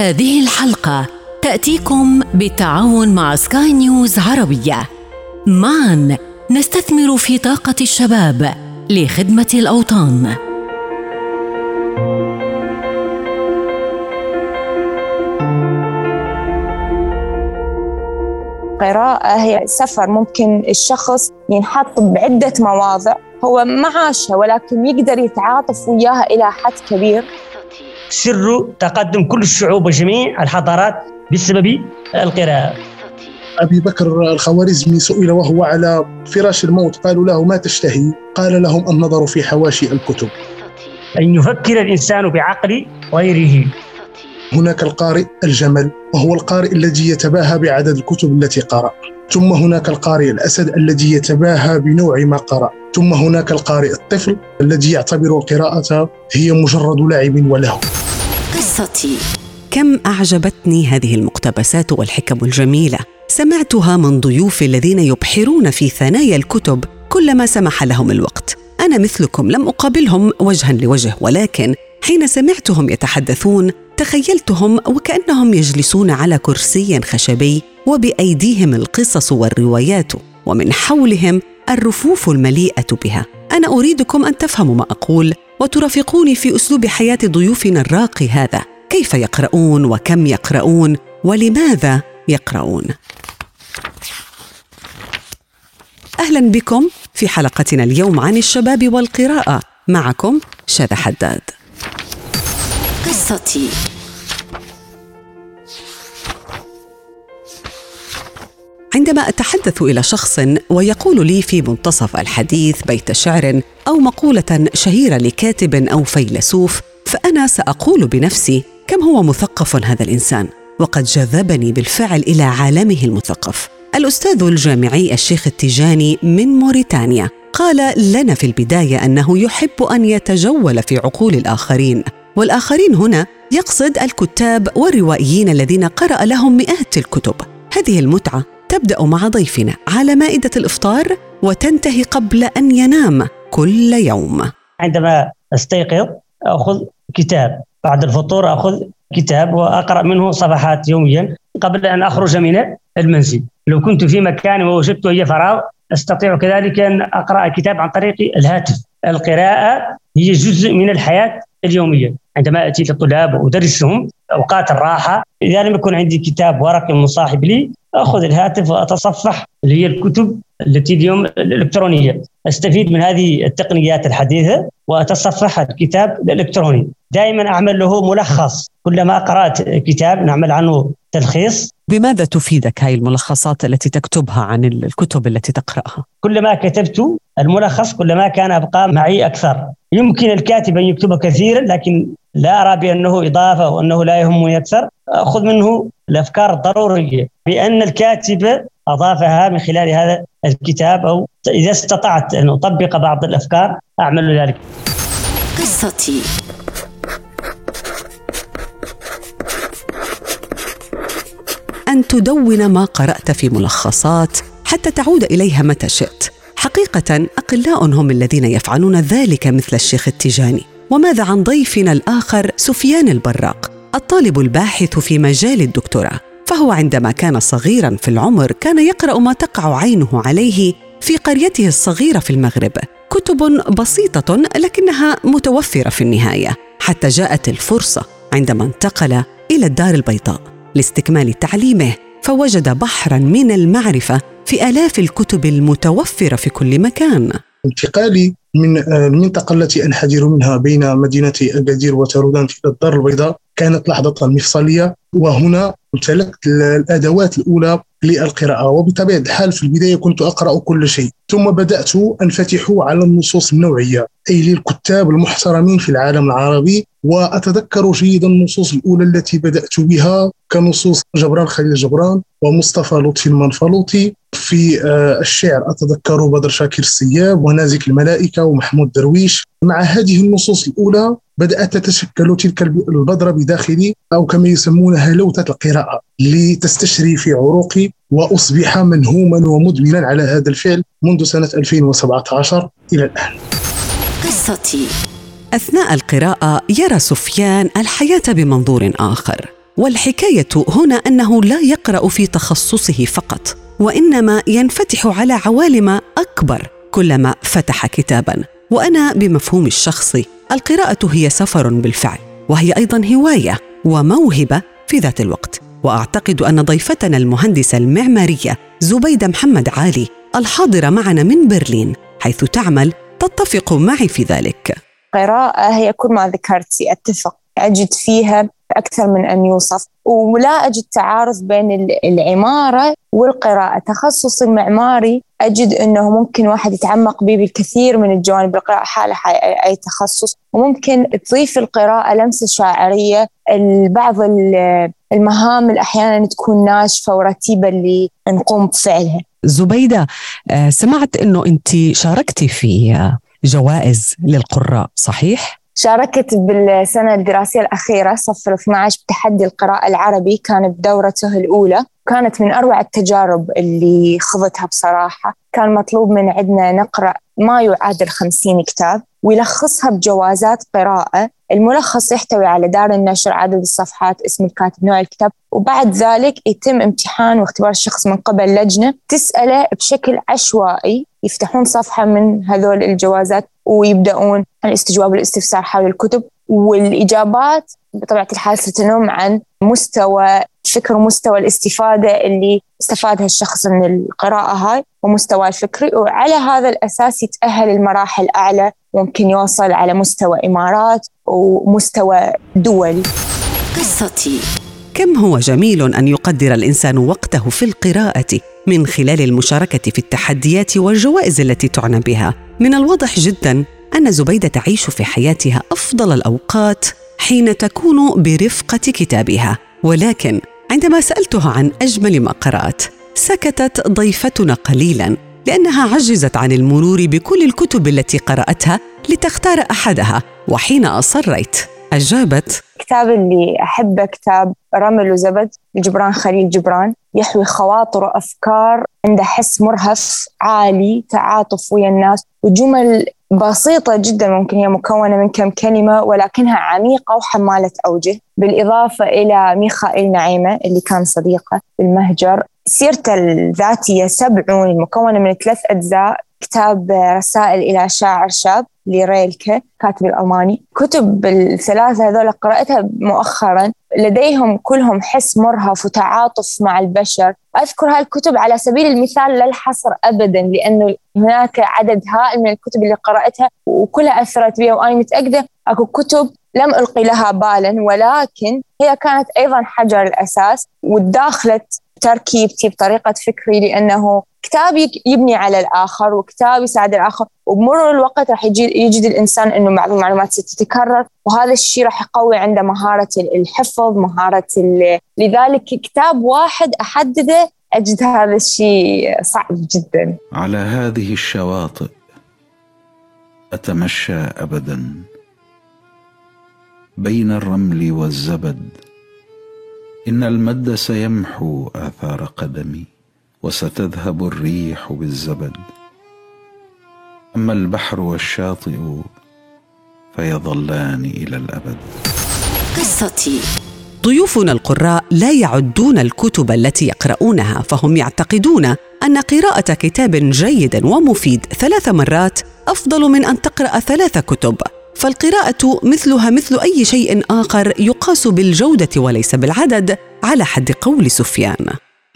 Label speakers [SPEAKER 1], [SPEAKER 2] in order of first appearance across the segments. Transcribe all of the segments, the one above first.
[SPEAKER 1] هذه الحلقة تأتيكم بالتعاون مع سكاي نيوز عربية. معا نستثمر في طاقة الشباب لخدمة الأوطان.
[SPEAKER 2] القراءة هي سفر ممكن الشخص ينحط بعدة مواضع هو ما عاشها ولكن يقدر يتعاطف وياها إلى حد كبير
[SPEAKER 3] سر تقدم كل الشعوب وجميع الحضارات بسبب القراءة.
[SPEAKER 4] أبي بكر الخوارزمي سئل وهو على فراش الموت قالوا له ما تشتهي؟ قال لهم النظر في حواشي الكتب.
[SPEAKER 3] أن يفكر الإنسان بعقل غيره.
[SPEAKER 4] هناك القارئ الجمل وهو القارئ الذي يتباهى بعدد الكتب التي قرأ. ثم هناك القارئ الأسد الذي يتباهى بنوع ما قرأ. ثم هناك القارئ الطفل الذي يعتبر القراءة هي مجرد لعب ولهو
[SPEAKER 1] قصتي.
[SPEAKER 5] كم أعجبتني هذه المقتبسات والحكم الجميلة. سمعتها من ضيوف الذين يبحرون في ثنايا الكتب كلما سمح لهم الوقت. أنا مثلكم لم أقابلهم وجها لوجه ولكن حين سمعتهم يتحدثون تخيلتهم وكأنهم يجلسون على كرسي خشبي وبأيديهم القصص والروايات ومن حولهم الرفوف المليئة بها. أنا أريدكم أن تفهموا ما أقول وترافقوني في أسلوب حياة ضيوفنا الراقي هذا. كيف يقرؤون وكم يقرؤون ولماذا يقرؤون؟ أهلا بكم في حلقتنا اليوم عن الشباب والقراءة. معكم شذى حداد.
[SPEAKER 1] قصتي
[SPEAKER 5] عندما أتحدث إلى شخص ويقول لي في منتصف الحديث بيت شعر أو مقولة شهيرة لكاتب أو فيلسوف فأنا سأقول بنفسي كم هو مثقف هذا الإنسان؟ وقد جذبني بالفعل إلى عالمه المثقف. الأستاذ الجامعي الشيخ التيجاني من موريتانيا قال لنا في البداية أنه يحب أن يتجول في عقول الآخرين والآخرين هنا يقصد الكتاب والروائيين الذين قرأ لهم مئات الكتب. هذه المتعة تبدأ مع ضيفنا على مائدة الإفطار وتنتهي قبل أن ينام كل يوم.
[SPEAKER 3] عندما أستيقظ أخذ كتاب. بعد الفطور أخذ كتاب وأقرأ منه صفحات يوميا قبل أن أخرج من المنزل. لو كنت في مكان ووجدت أي فراغ أستطيع كذلك أن أقرأ كتاب عن طريق الهاتف. القراءة هي جزء من الحياة اليومية. عندما أتي للطلاب وأدرسهم أوقات الراحة إذا لم يكن عندي كتاب ورقي مصاحب لي أخذ الهاتف وأتصفح اللي هي الكتب التي اليوم الإلكترونية. أستفيد من هذه التقنيات الحديثة وأتصفح الكتاب الإلكتروني. دائما أعمل له ملخص. كلما قرأت كتاب نعمل عنه تلخيص.
[SPEAKER 5] بماذا تفيدك هاي الملخصات التي تكتبها عن الكتب التي تقرأها؟
[SPEAKER 3] كلما كتبت الملخص كلما كان أبقى معي أكثر. يمكن الكاتب أن يكتب كثيرا لكن لا أرى بأنه إضافة وأنه لا يهمني أكثر. أخذ منه الأفكار الضرورية بأن الكاتب أضافها من خلال هذا الكتاب أو إذا استطعت أن أطبق بعض الأفكار أعمل ذلك.
[SPEAKER 1] قصتي.
[SPEAKER 5] أن تدون ما قرأت في ملخصات حتى تعود إليها متى شئت. حقيقة اقلاء هم الذين يفعلون ذلك مثل الشيخ التيجاني وماذا عن ضيفنا الآخر سفيان البراق الطالب الباحث في مجال الدكتوراه. فهو عندما كان صغيرا في العمر كان يقرأ ما تقع عينه عليه في قريته الصغيرة في المغرب كتب بسيطة لكنها متوفرة في النهاية حتى جاءت الفرصة عندما انتقل إلى الدار البيضاء لاستكمال تعليمه فوجد بحرا من المعرفة في آلاف الكتب المتوفرة في كل مكان.
[SPEAKER 4] انتقالي من المنطقة التي أنحدر منها بين مدينة أكادير وترودان إلى الدار البيضاء كانت لحظة مفصلية وهنا امتلكت الأدوات الأولى للقراءة. وبطبيعة الحال في البداية كنت أقرأ كل شيء ثم بدأت أنفتح على النصوص النوعية أي للكتاب المحترمين في العالم العربي وأتذكر جيدا النصوص الأولى التي بدأت بها كنصوص جبران خليل جبران ومصطفى لطفي المنفلوطي. في الشعر أتذكر بدر شاكر السياب ونازك الملائكة ومحمود درويش. مع هذه النصوص الأولى بدأت تتشكل تلك البذرة بداخلي أو كما يسمونها لوثة القراءة لتستشري في عروقي وأصبح منهوما ومدمنا على هذا الفعل منذ سنة 2017 إلى الآن.
[SPEAKER 1] قصتي.
[SPEAKER 5] أثناء القراءة يرى سفيان الحياة بمنظور آخر والحكاية هنا أنه لا يقرأ في تخصصه فقط وإنما ينفتح على عوالم أكبر كلما فتح كتابا. وأنا بمفهوم الشخصي القراءة هي سفر بالفعل وهي أيضا هواية وموهبة في ذات الوقت. وأعتقد أن ضيفتنا المهندسة المعمارية زبيدة محمد علي الحاضرة معنا من برلين حيث تعمل تتفق معي في ذلك.
[SPEAKER 2] قراءة هي كل ما ذكرتي أتفق أجد فيها أكثر من أن يوصف. ولا أجد تعارض بين العمارة والقراءة. تخصص المعماري أجد أنه ممكن واحد يتعمق به بالكثير من الجوانب. القراءة حالة أي تخصص. وممكن تضيف القراءة لمسة شاعرية. بعض المهام أحيانا تكون ناشفة ورتيبة اللي نقوم بفعلها.
[SPEAKER 6] زبيدة آه، سمعت أنه أنت شاركتي في جوائز للقراء صحيح؟
[SPEAKER 2] شاركت بالسنة الدراسية الأخيرة صف 12 بتحدي القراءة العربي كان بدورته الأولى كانت من أروع التجارب اللي خضتها بصراحة. كان مطلوب من عندنا نقرأ ما يعادل خمسين كتاب ويلخصها بجوازات قراءة الملخص يحتوي على دار النشر عدد الصفحات اسم الكاتب نوع الكتاب وبعد ذلك يتم امتحان واختبار الشخص من قبل لجنة. تسأله بشكل عشوائي يفتحون صفحة من هذول الجوازات ويبدأون الاستجواب والاستفسار حول الكتب. والإجابات بطبيعة الحال ستنم عن مستوى فكر ومستوى الاستفادة اللي استفادها الشخص من القراءة هاي ومستوى الفكري وعلى هذا الأساس يتأهل المراحل أعلى ممكن يوصل على مستوى إمارات ومستوى دولي
[SPEAKER 1] قصتي.
[SPEAKER 5] كم هو جميل أن يقدر الإنسان وقته في القراءة من خلال المشاركة في التحديات والجوائز التي تعنى بها؟ من الواضح جدا أن زبيدة تعيش في حياتها أفضل الأوقات حين تكون برفقة كتابها ولكن عندما سألتها عن أجمل ما قرات سكتت ضيفتنا قليلا لأنها عجزت عن المرور بكل الكتب التي قرأتها لتختار أحدها وحين أصريت. أجابت
[SPEAKER 2] الكتاب اللي أحبه كتاب رمل وزبد لجبران خليل جبران يحوي خواطر وأفكار عنده حس مرهف عالي تعاطف ويا الناس وجمل بسيطة جدا ممكن هي مكونة من كم كلمة ولكنها عميقة وحمالة أوجه. بالإضافة إلى ميخائيل نعيمة اللي كان صديقه بالمهجر سيرته الذاتية سبعون المكونة من ثلاث أجزاء. كتاب رسائل إلى شاعر شاب لريلكه كاتب الألماني. كتب الثلاثة هذول قرأتها مؤخرا. لديهم كلهم حس مرهف وتعاطف مع البشر. أذكر هاي الكتب على سبيل المثال لا الحصر أبدا لأنه هناك عدد هائل من الكتب اللي قرأتها وكلها أثرت بي وأنا متأكدة أكو كتب لم ألقي لها بالا ولكن هي كانت أيضا حجر الأساس وداخلت تركيبتي بطريقة فكري لأنه كتاب يبني على الآخر وكتاب يساعد الآخر وبمرور الوقت راح يجد الإنسان أنه بعض المعلومات ستتكرر وهذا الشيء راح يقوي عنده مهارة الحفظ مهارة لذلك كتاب واحد أحدده أجد هذا الشيء صعب جدا.
[SPEAKER 7] على هذه الشواطئ أتمشى أبدا بين الرمل والزبد إن المد سيمحو آثار قدمي. وستذهب الريح بالزبد. أما البحر والشاطئ فيظلان إلى الأبد.
[SPEAKER 1] قصتي.
[SPEAKER 5] ضيوفنا القراء لا يعدون الكتب التي يقرؤونها فهم يعتقدون أن قراءة كتاب جيد ومفيد ثلاث مرات أفضل من أن تقرأ ثلاث كتب فالقراءة مثلها مثل أي شيء آخر يقاس بالجودة وليس بالعدد على حد قول سفيان.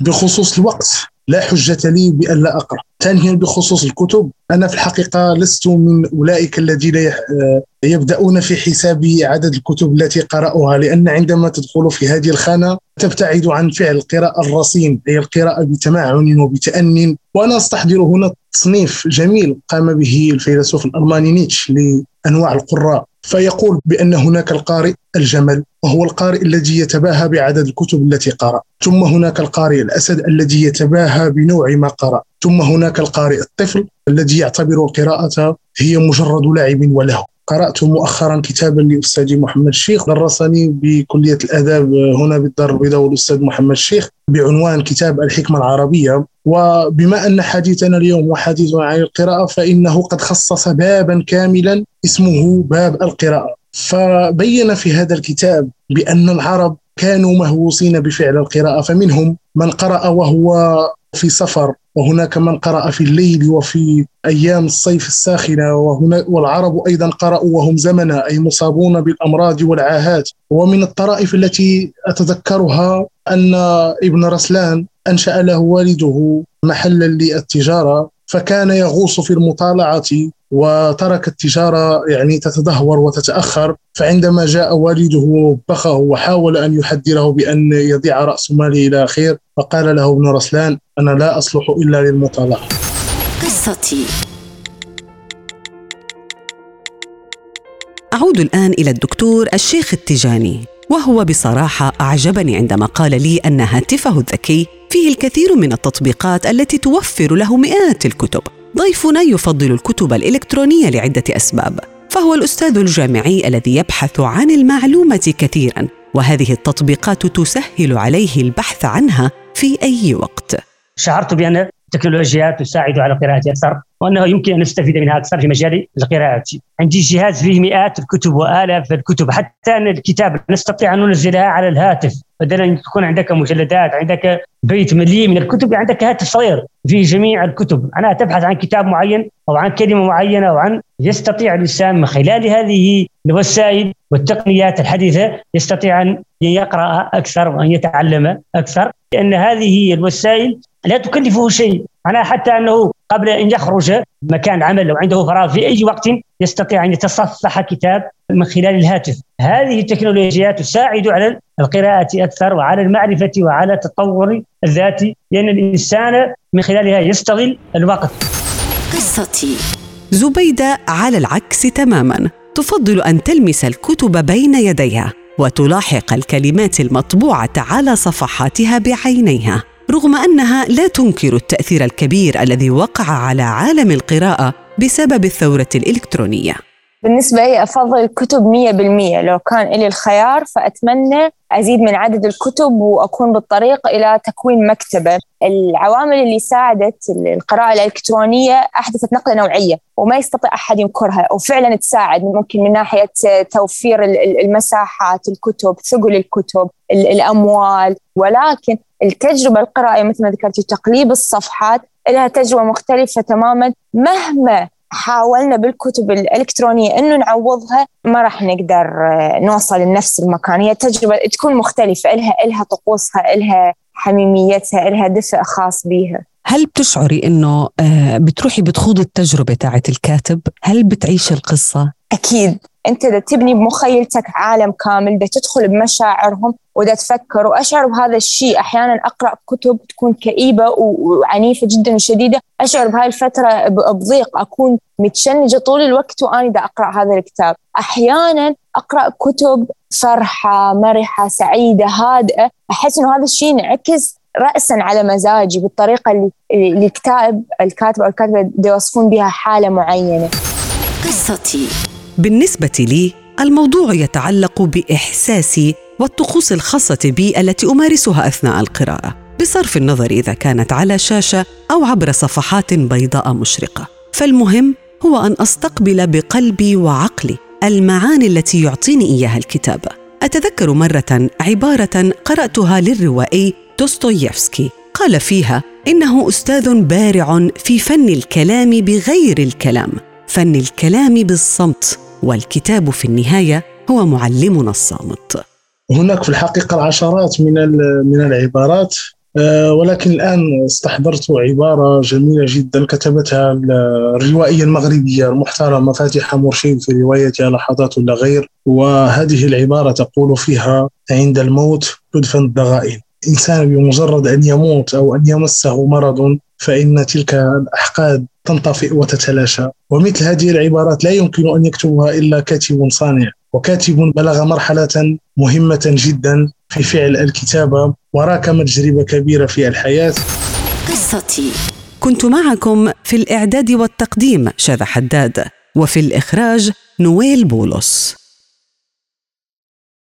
[SPEAKER 4] بخصوص الوقت لا حجة لي بأن لا أقرأ. ثانيا بخصوص الكتب أنا في الحقيقة لست من أولئك الذين آه، يبدأون في حساب عدد الكتب التي قرأوها لأن عندما تدخل في هذه الخانة تبتعد عن فعل القراءة الرصين أي القراءة بتمعن وبتأن وأنا أستحضر هنا تصنيف جميل قام به الفيلسوف الألماني نيتش لأنواع القراء فيقول بأن هناك القارئ الجمل. وهو القارئ الذي يتباهى بعدد الكتب التي قرأ. ثم هناك القارئ الأسد الذي يتباهى بنوع ما قرأ. ثم هناك القارئ الطفل الذي يعتبر القراءة هي مجرد لعب ولهو قرأت مؤخرا كتابا لأستاذي محمد الشيخ درسني بكلية الآداب هنا بالدار البيضاء والأستاذ محمد الشيخ بعنوان كتاب الحكمة العربية. وبما أن حديثنا اليوم وحديث عن القراءة فإنه قد خصص بابا كاملا اسمه باب القراءة. فبين في هذا الكتاب بأن العرب كانوا مهووسين بفعل القراءة فمنهم من قرأ وهو في سفر وهناك من قرأ في الليل وفي أيام الصيف الساخنة وهنا والعرب أيضا قرأوا وهم زمنا أي مصابون بالأمراض والعاهات. ومن الطرائف التي أتذكرها أن ابن رسلان أنشأ له والده محلا للتجارة. فكان يغوص في المطالعة وترك التجارة يعني تتدهور وتتأخر. فعندما جاء والده وبخه وحاول أن يحذره بأن يضيع رأس ماله إلى خير فقال له ابن رسلان أنا لا أصلح إلا للمطالعة.
[SPEAKER 1] قصتي.
[SPEAKER 5] أعود الآن إلى الدكتور الشيخ التجاني وهو بصراحة أعجبني عندما قال لي أن هاتفه الذكي فيه الكثير من التطبيقات التي توفر له مئات الكتب. ضيفنا يفضل الكتب الإلكترونية لعدة أسباب فهو الأستاذ الجامعي الذي يبحث عن المعلومة كثيرا وهذه التطبيقات تسهل عليه البحث عنها في أي وقت.
[SPEAKER 3] شعرت بأن التكنولوجيا تساعد على قراءة أكثر وأنه يمكن أن نستفيد منها أكثر في مجال القراءة. عندي جهاز فيه مئات الكتب وآلاف الكتب. حتى أن الكتاب نستطيع أن ننزلها على الهاتف. بدلا أن تكون عندك مجلدات عندك بيت مليء من الكتب عندك هاتف صغير فيه جميع الكتب. أنا تبحث عن كتاب معين أو عن كلمة معينة أو عن يستطيع الإنسان من خلال هذه الوسائل والتقنيات الحديثة يستطيع أن يقرأ أكثر وأن يتعلم أكثر لأن هذه الوسائل لا تكلفه شيء. أنا حتى أنه قبل أن يخرج مكان عمل لو عنده فراغ في أي وقت يستطيع أن يتصفح كتاب من خلال الهاتف. هذه التكنولوجيا تساعد على القراءة أكثر وعلى المعرفة وعلى التطور الذاتي لأن الإنسان من خلالها يستغل الوقت.
[SPEAKER 1] قصتي
[SPEAKER 5] زبيدة على العكس تماما. تفضل أن تلمس الكتب بين يديها وتلاحق الكلمات المطبوعة على صفحاتها بعينيها. رغم أنها لا تنكر التأثير الكبير الذي وقع على عالم القراءة بسبب الثورة الإلكترونية.
[SPEAKER 2] بالنسبة لي أفضل الكتب مية بالمية. لو كان لي الخيار فأتمنى أزيد من عدد الكتب وأكون بالطريق إلى تكوين مكتبة. العوامل اللي ساعدت القراءة الإلكترونية أحدثت نقلة نوعية وما يستطيع أحد ينكرها وفعلا تساعد ممكن من ناحية توفير المساحات الكتب ثقل الكتب الأموال. ولكن التجربة القرائية مثل ما ذكرتي تقليب الصفحات لها تجربة مختلفة تماما. مهما حاولنا بالكتب الإلكترونية أنه نعوضها ما راح نقدر آه، نوصل لنفس المكان. هي تجربة تكون مختلفة إلها إلها طقوسها إلها حميميتها إلها دفء خاص بيها.
[SPEAKER 6] هل بتشعري إنه آه، بتروحي بتخوضي التجربة تاعت الكاتب؟ هل بتعيش القصة؟
[SPEAKER 2] أكيد. أنت إذا تبني بمخيلتك عالم كامل إذا تدخل بمشاعرهم وإذا تفكر وأشعر بهذا الشيء. أحيانا أقرأ كتب تكون كئيبة وعنيفة جدا وشديدة. أشعر بهاي الفترة بضيق. أكون متشنجة طول الوقت وأنا إذا أقرأ هذا الكتاب. أحيانا أقرأ كتب فرحة مرحة سعيدة هادئة. أحس إنه هذا الشيء ينعكس رأسا على مزاجي بالطريقة اللي الكتاب الكاتب أو الكاتبة يوصفون بها حالة معينة.
[SPEAKER 1] قصتي.
[SPEAKER 5] بالنسبة لي الموضوع يتعلق باحساسي والطقوس الخاصة بي التي أمارسها أثناء القراءة بصرف النظر إذا كانت على شاشة أو عبر صفحات بيضاء مشرقة. فالمهم هو أن أستقبل بقلبي وعقلي المعاني التي يعطيني إياها الكتاب أتذكر مرة عبارة قرأتها للروائي دوستويفسكي قال فيها إنه أستاذ بارع في فن الكلام بغير الكلام. فن الكلام بالصمت والكتاب في النهاية هو معلمنا الصامت.
[SPEAKER 4] هناك في الحقيقة العشرات من من العبارات آه، ولكن الآن استحضرت عبارة جميلة جدا كتبتها الروائية المغربية المحترمة فاتحة مرشد في روايتها لحظات لا غير. وهذه العبارة تقول فيها عند الموت تدفن الضغائن. إنسان بمجرد أن يموت أو أن يمسه مرض فإن تلك الأحقاد تنطفئ وتتلاشى. ومثل هذه العبارات لا يمكن أن يكتبها إلا كاتب صانع. وكاتب بلغ مرحلة مهمة جدا في فعل الكتابة وراكم تجربة كبيرة في الحياة.
[SPEAKER 1] قصتي.
[SPEAKER 5] كنت معكم في الإعداد والتقديم شذى حداد وفي الإخراج نويل بولس.